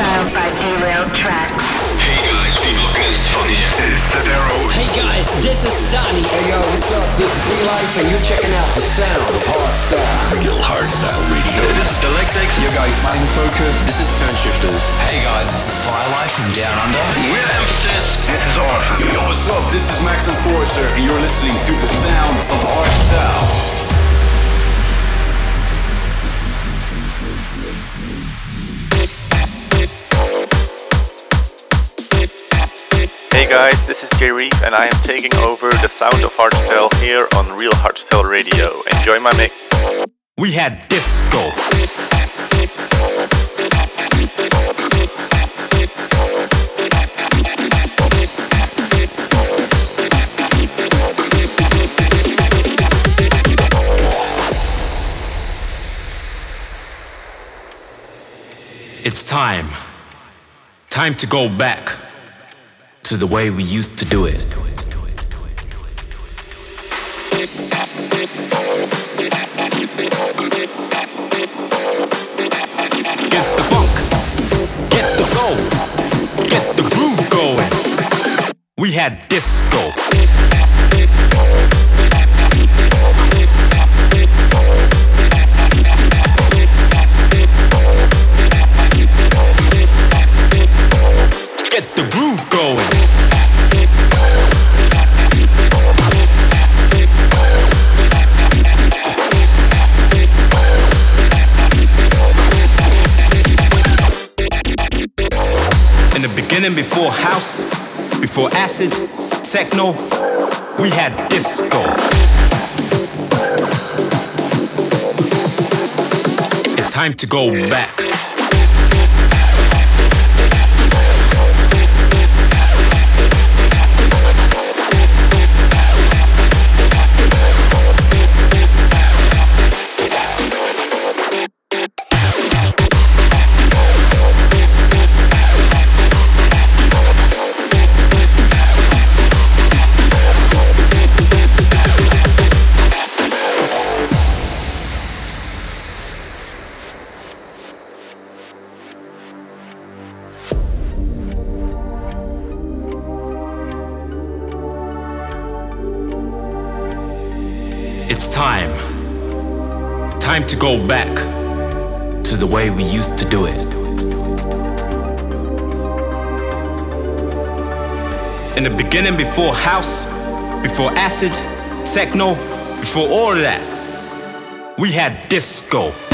Hardstyle by Derailed Traxx. Hey guys, people look at funny. It's Sadero. Hey guys, this is Sunny. Hey yo, what's up? This is E-Life and you're checking out the sound of hardstyle. Real hardstyle radio. This is Galactixx. Yo guys, my name's Focus. This is Toneshifterz. Hey guys, this is Firelight from Down Under. We're emphasis. This is awesome. Yo, what's up? This is Max Enforcer, and you're listening to the sound of hardstyle. Guys, this is Jay Reeve and I am taking over the sound of hardstyle here on Real Hardstyle Radio. Enjoy my mix. We had disco. It's time. Time to go back to the way we used to do it. Get the funk, get the soul, get the groove going. We had disco. Beginning, before house, before acid, techno, we had disco. It's time to go back. Before house, before acid, techno, before all of that, we had disco.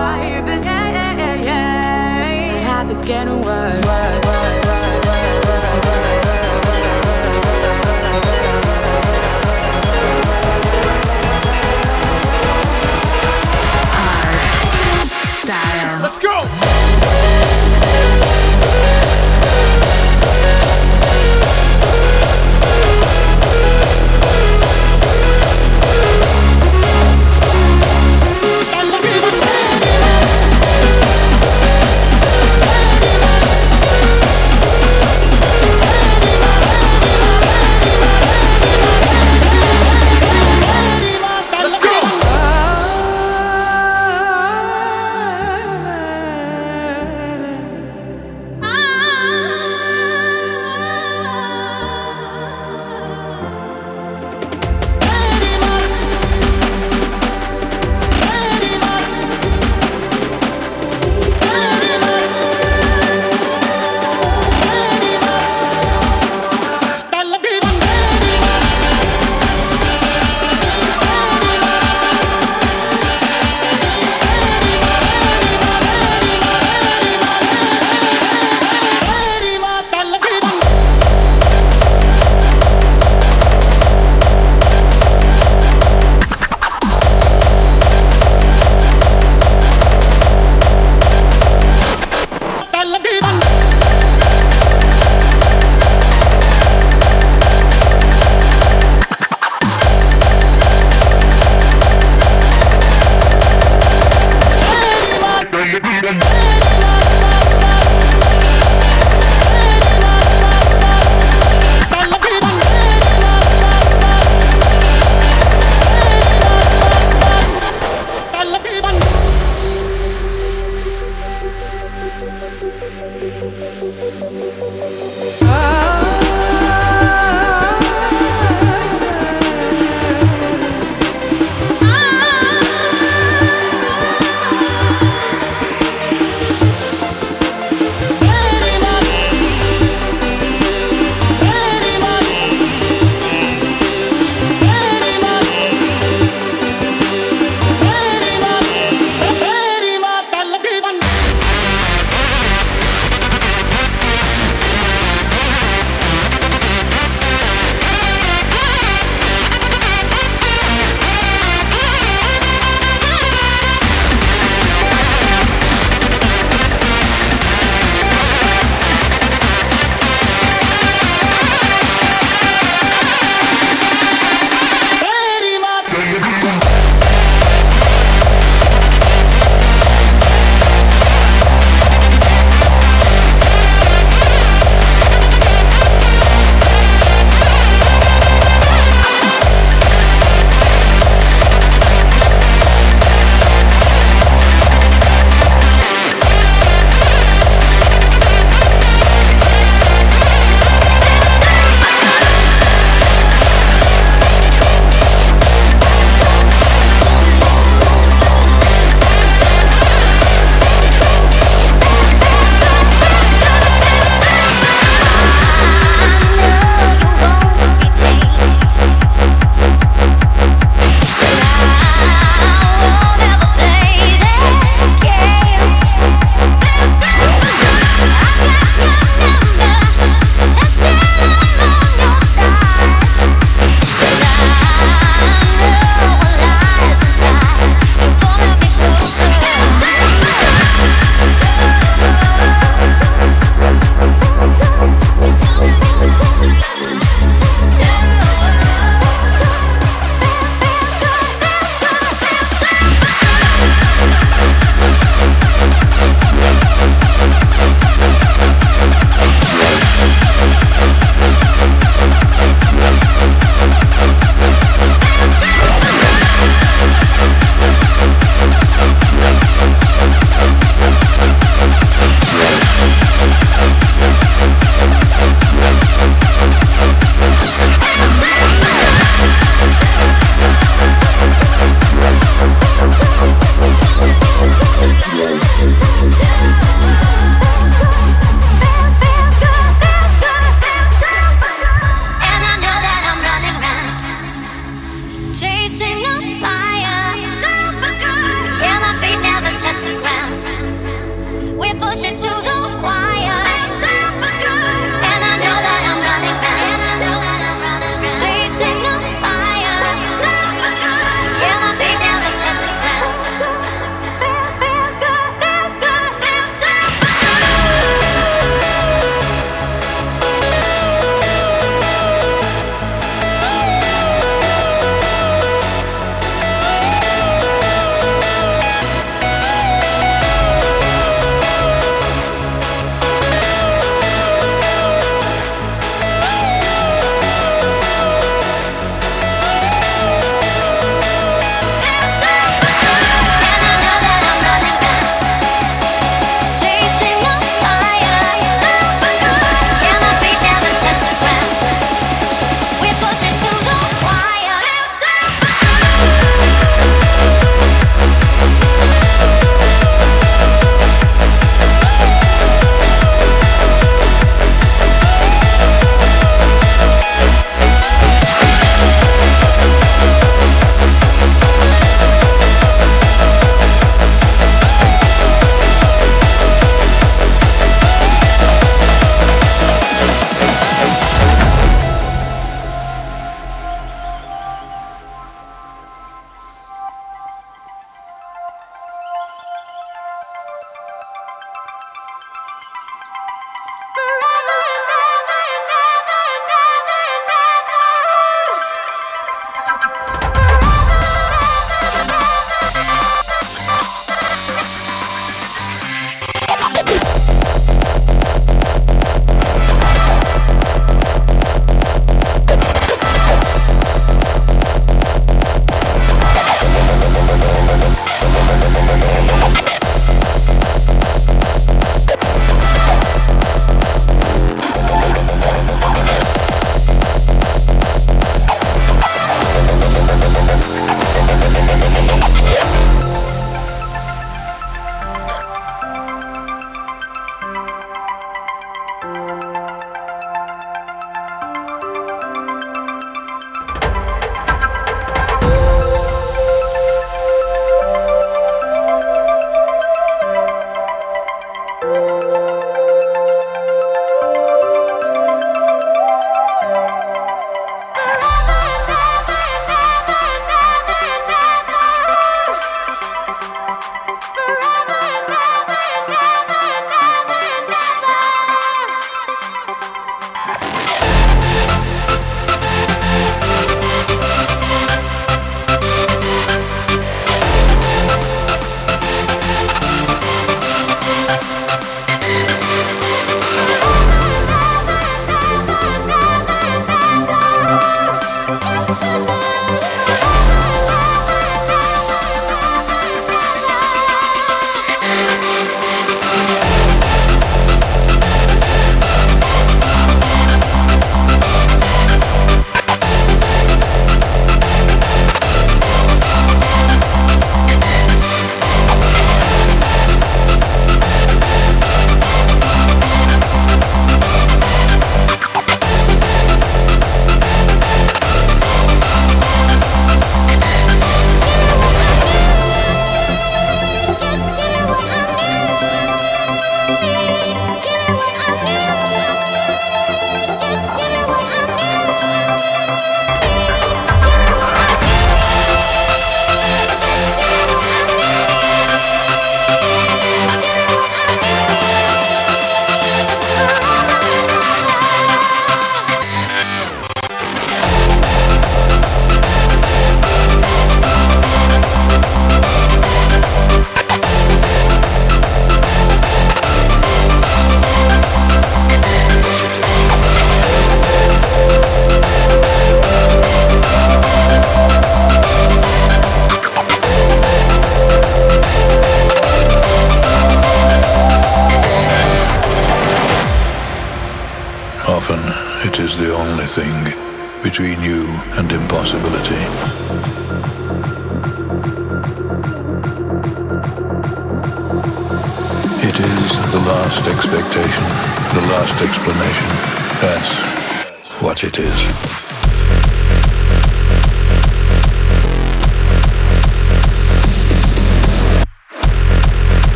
vibe is yeah, yeah, yeah. Happens getting worse. worse, worse.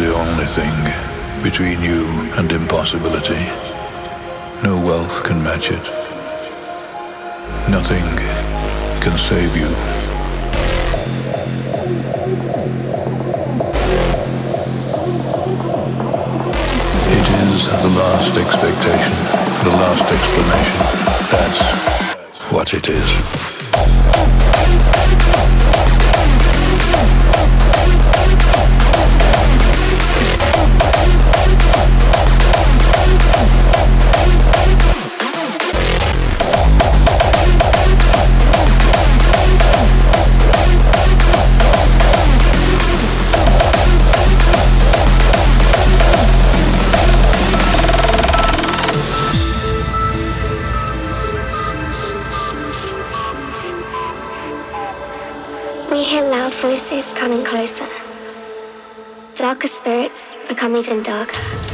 the only thing between you and impossibility. No wealth can match it. Nothing can save you. It is the last expectation, the last explanation. That's what it is. becoming even darker.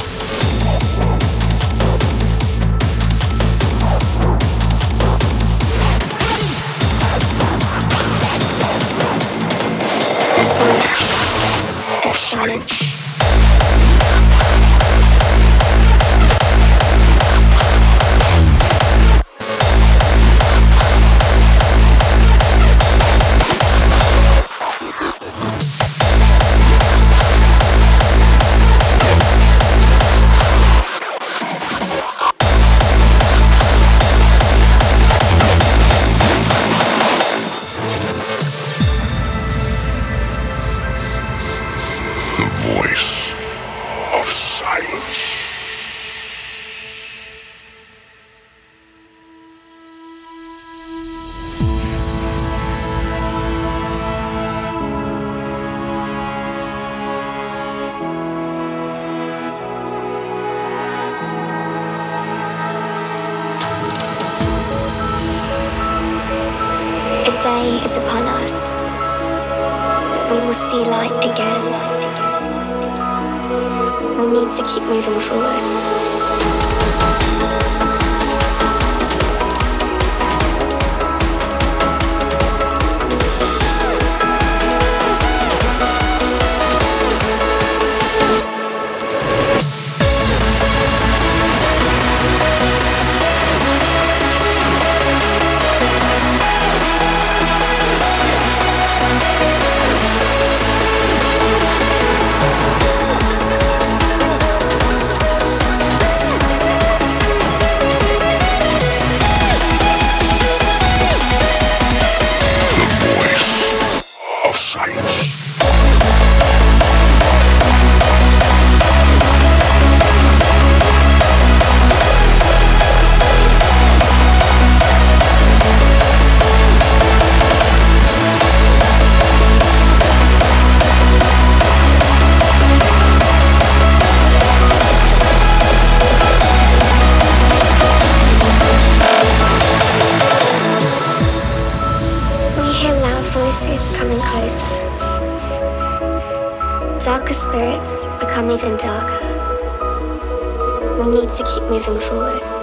Need to keep moving forward.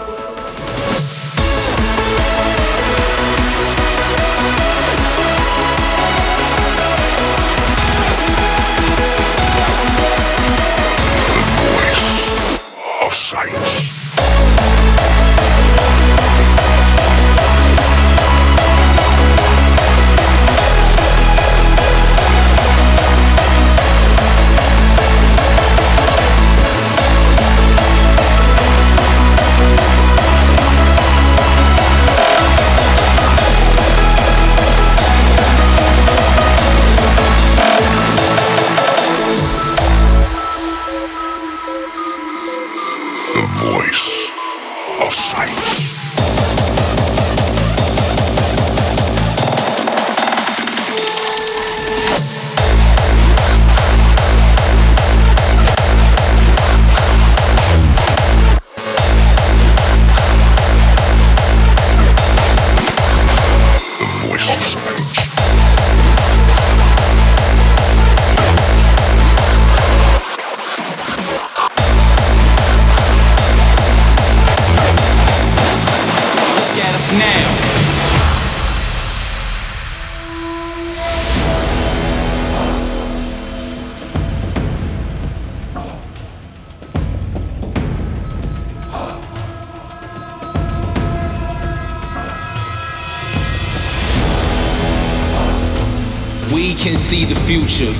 Can see the future.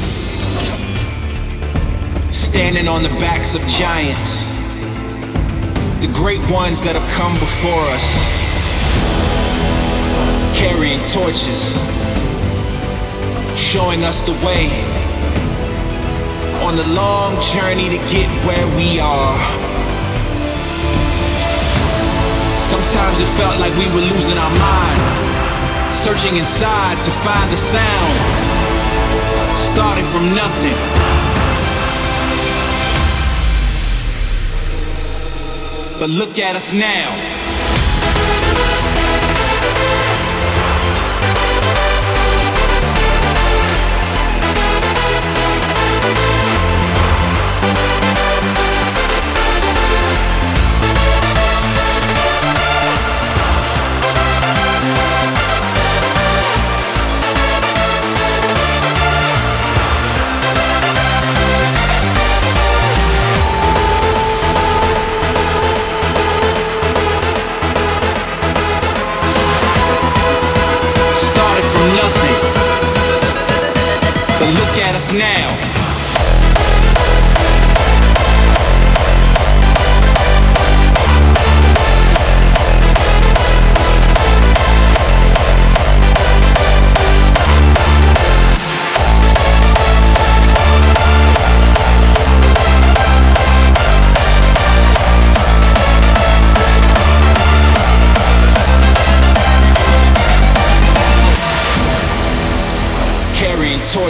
Standing on the backs of giants. The great ones that have come before us. Carrying torches. Showing us the way. On the long journey to get where we are. Sometimes it felt like we were losing our mind. Searching inside to find the sound. Started from nothing. But look at us now.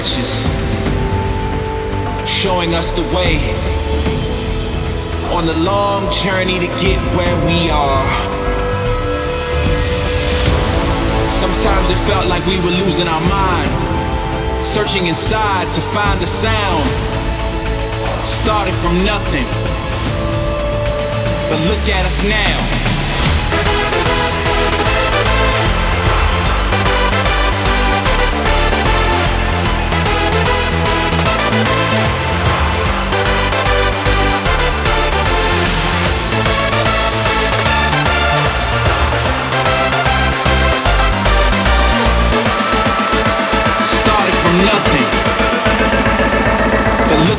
Torches. Showing us the way. On the long journey to get where we are. Sometimes it felt like we were losing our mind. Searching inside to find the sound. Started from nothing. But look at us now.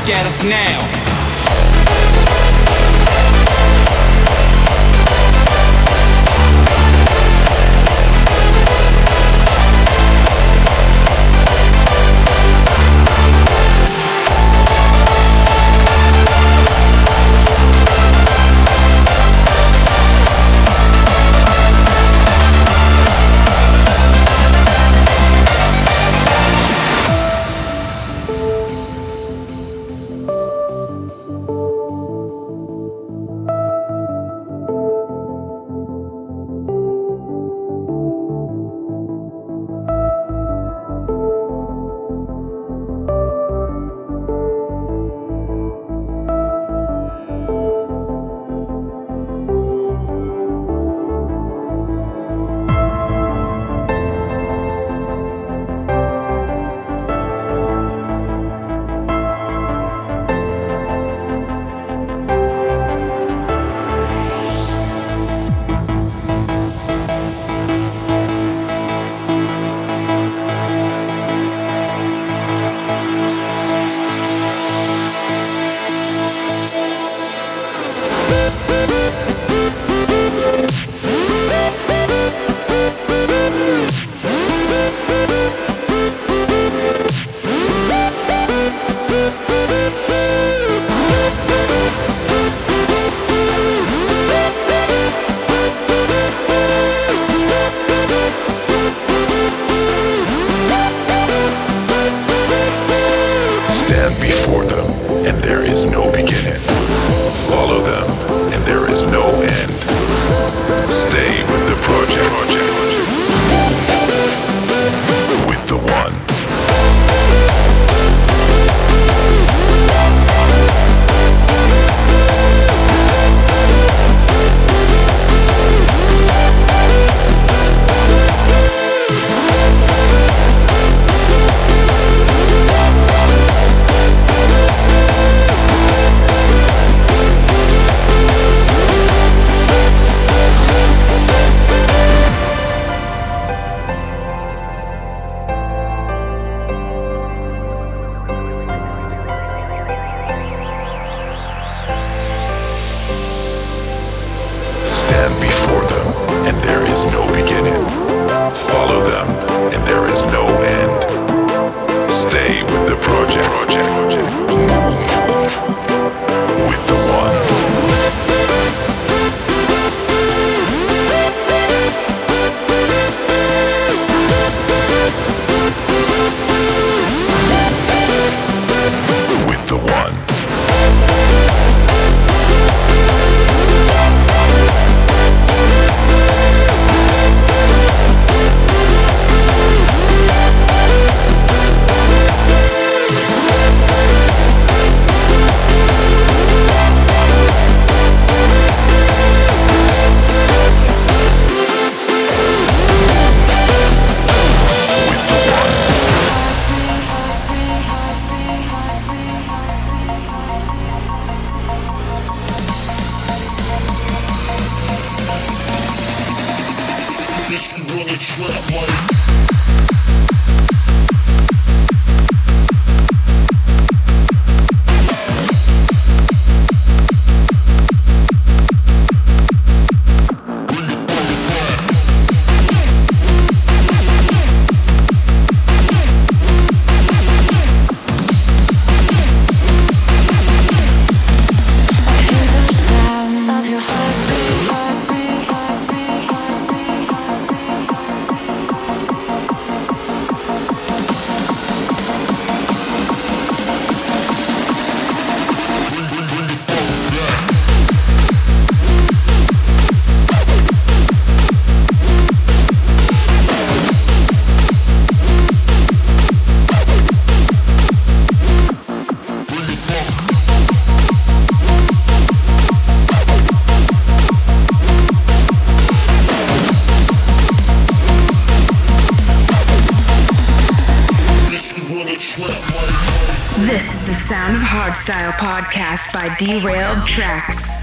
Look at us now. before them, and there is no beginning. Follow them, and there is no end. Stay with the project. project. Move. podcast by Derailed Traxx.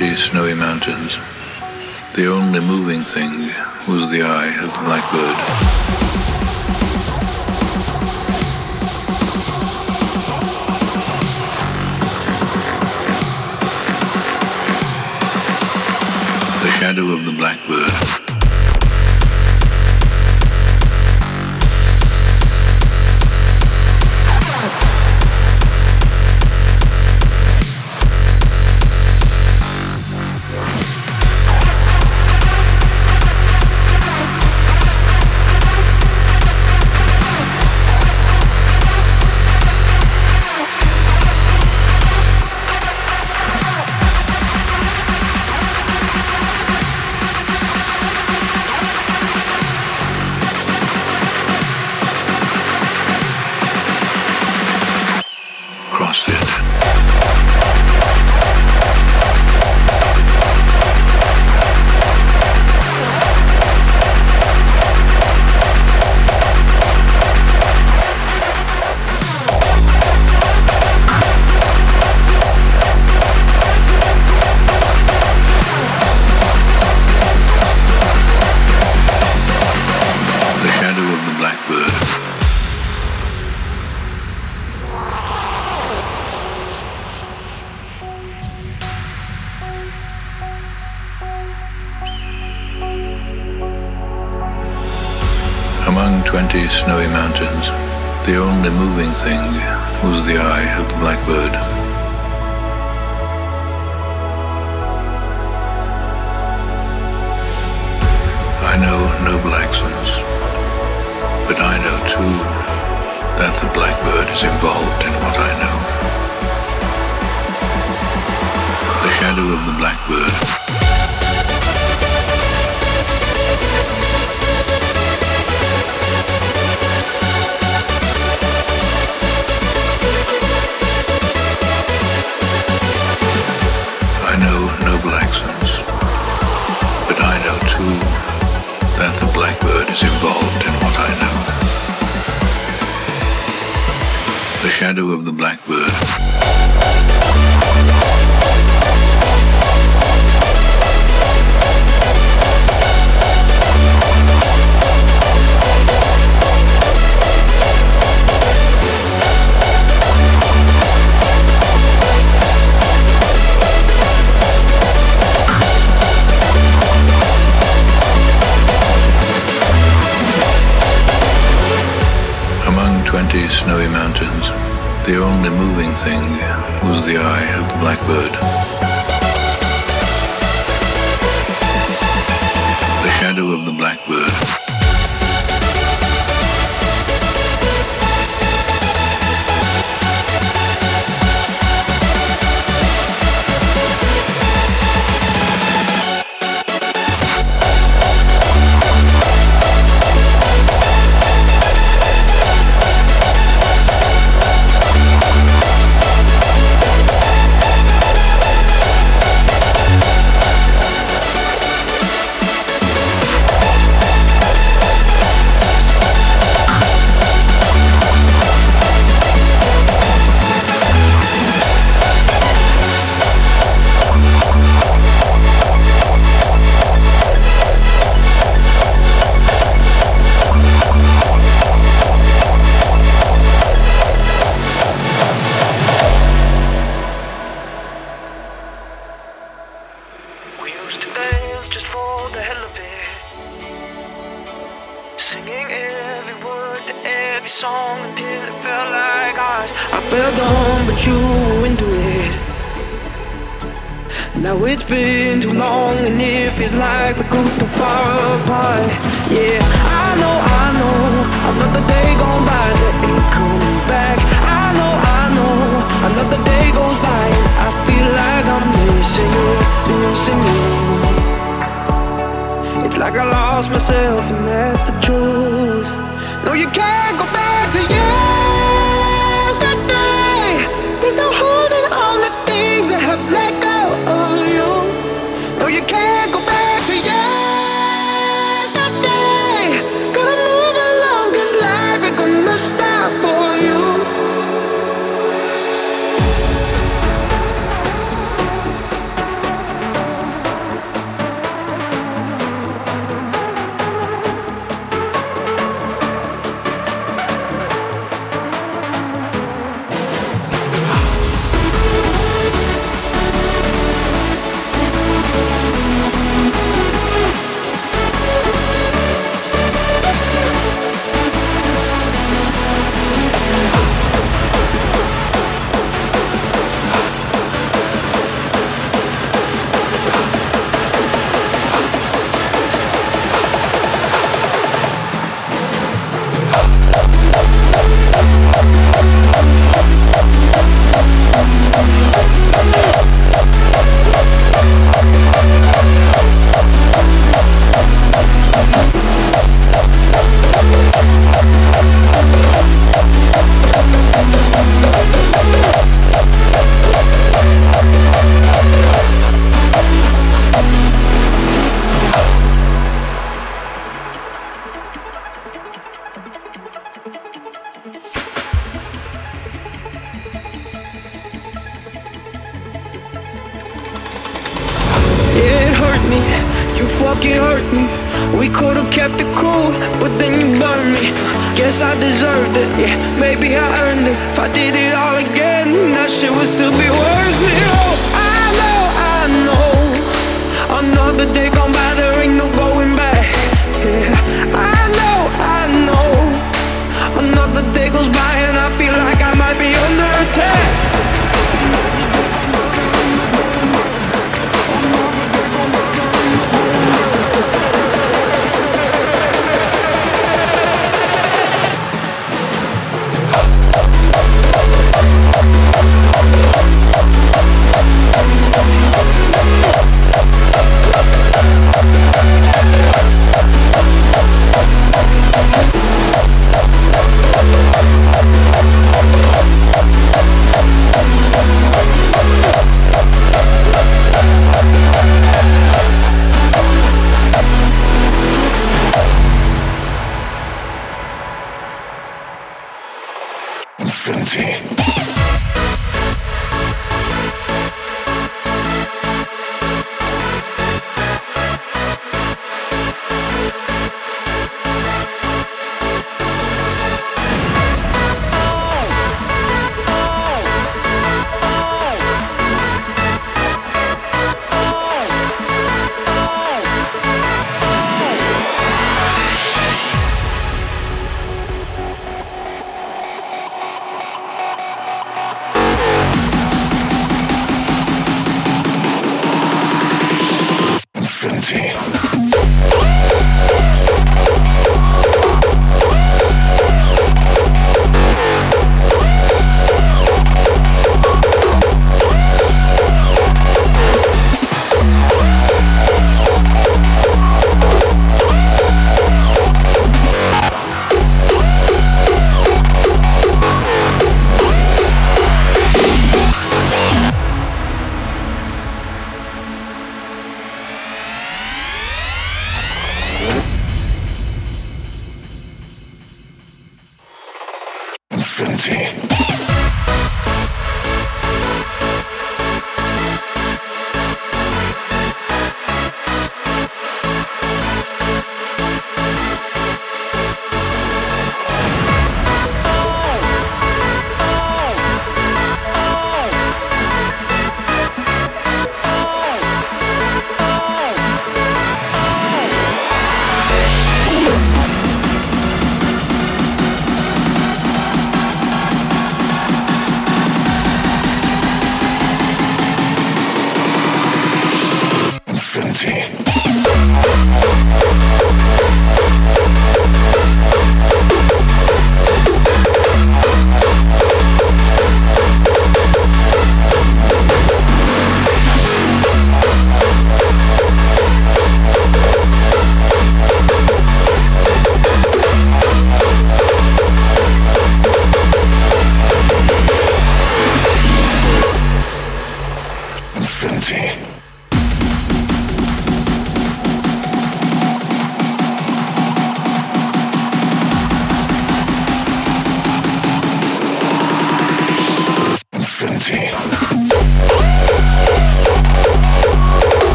empty snowy mountains. The only moving thing was the eye of the blackbird. The shadow of the blackbird. moving thing was the eye of the blackbird. I know no Blacksons, but I know too that the blackbird is involved in what I know. The shadow of the blackbird the only moving thing was the eye of the blackbird. The shadow of the blackbird. guess I deserved it. Yeah, maybe I earned it. If I did it all again, that shit would still be worth it. Oh, I know, I know. Another day gone by.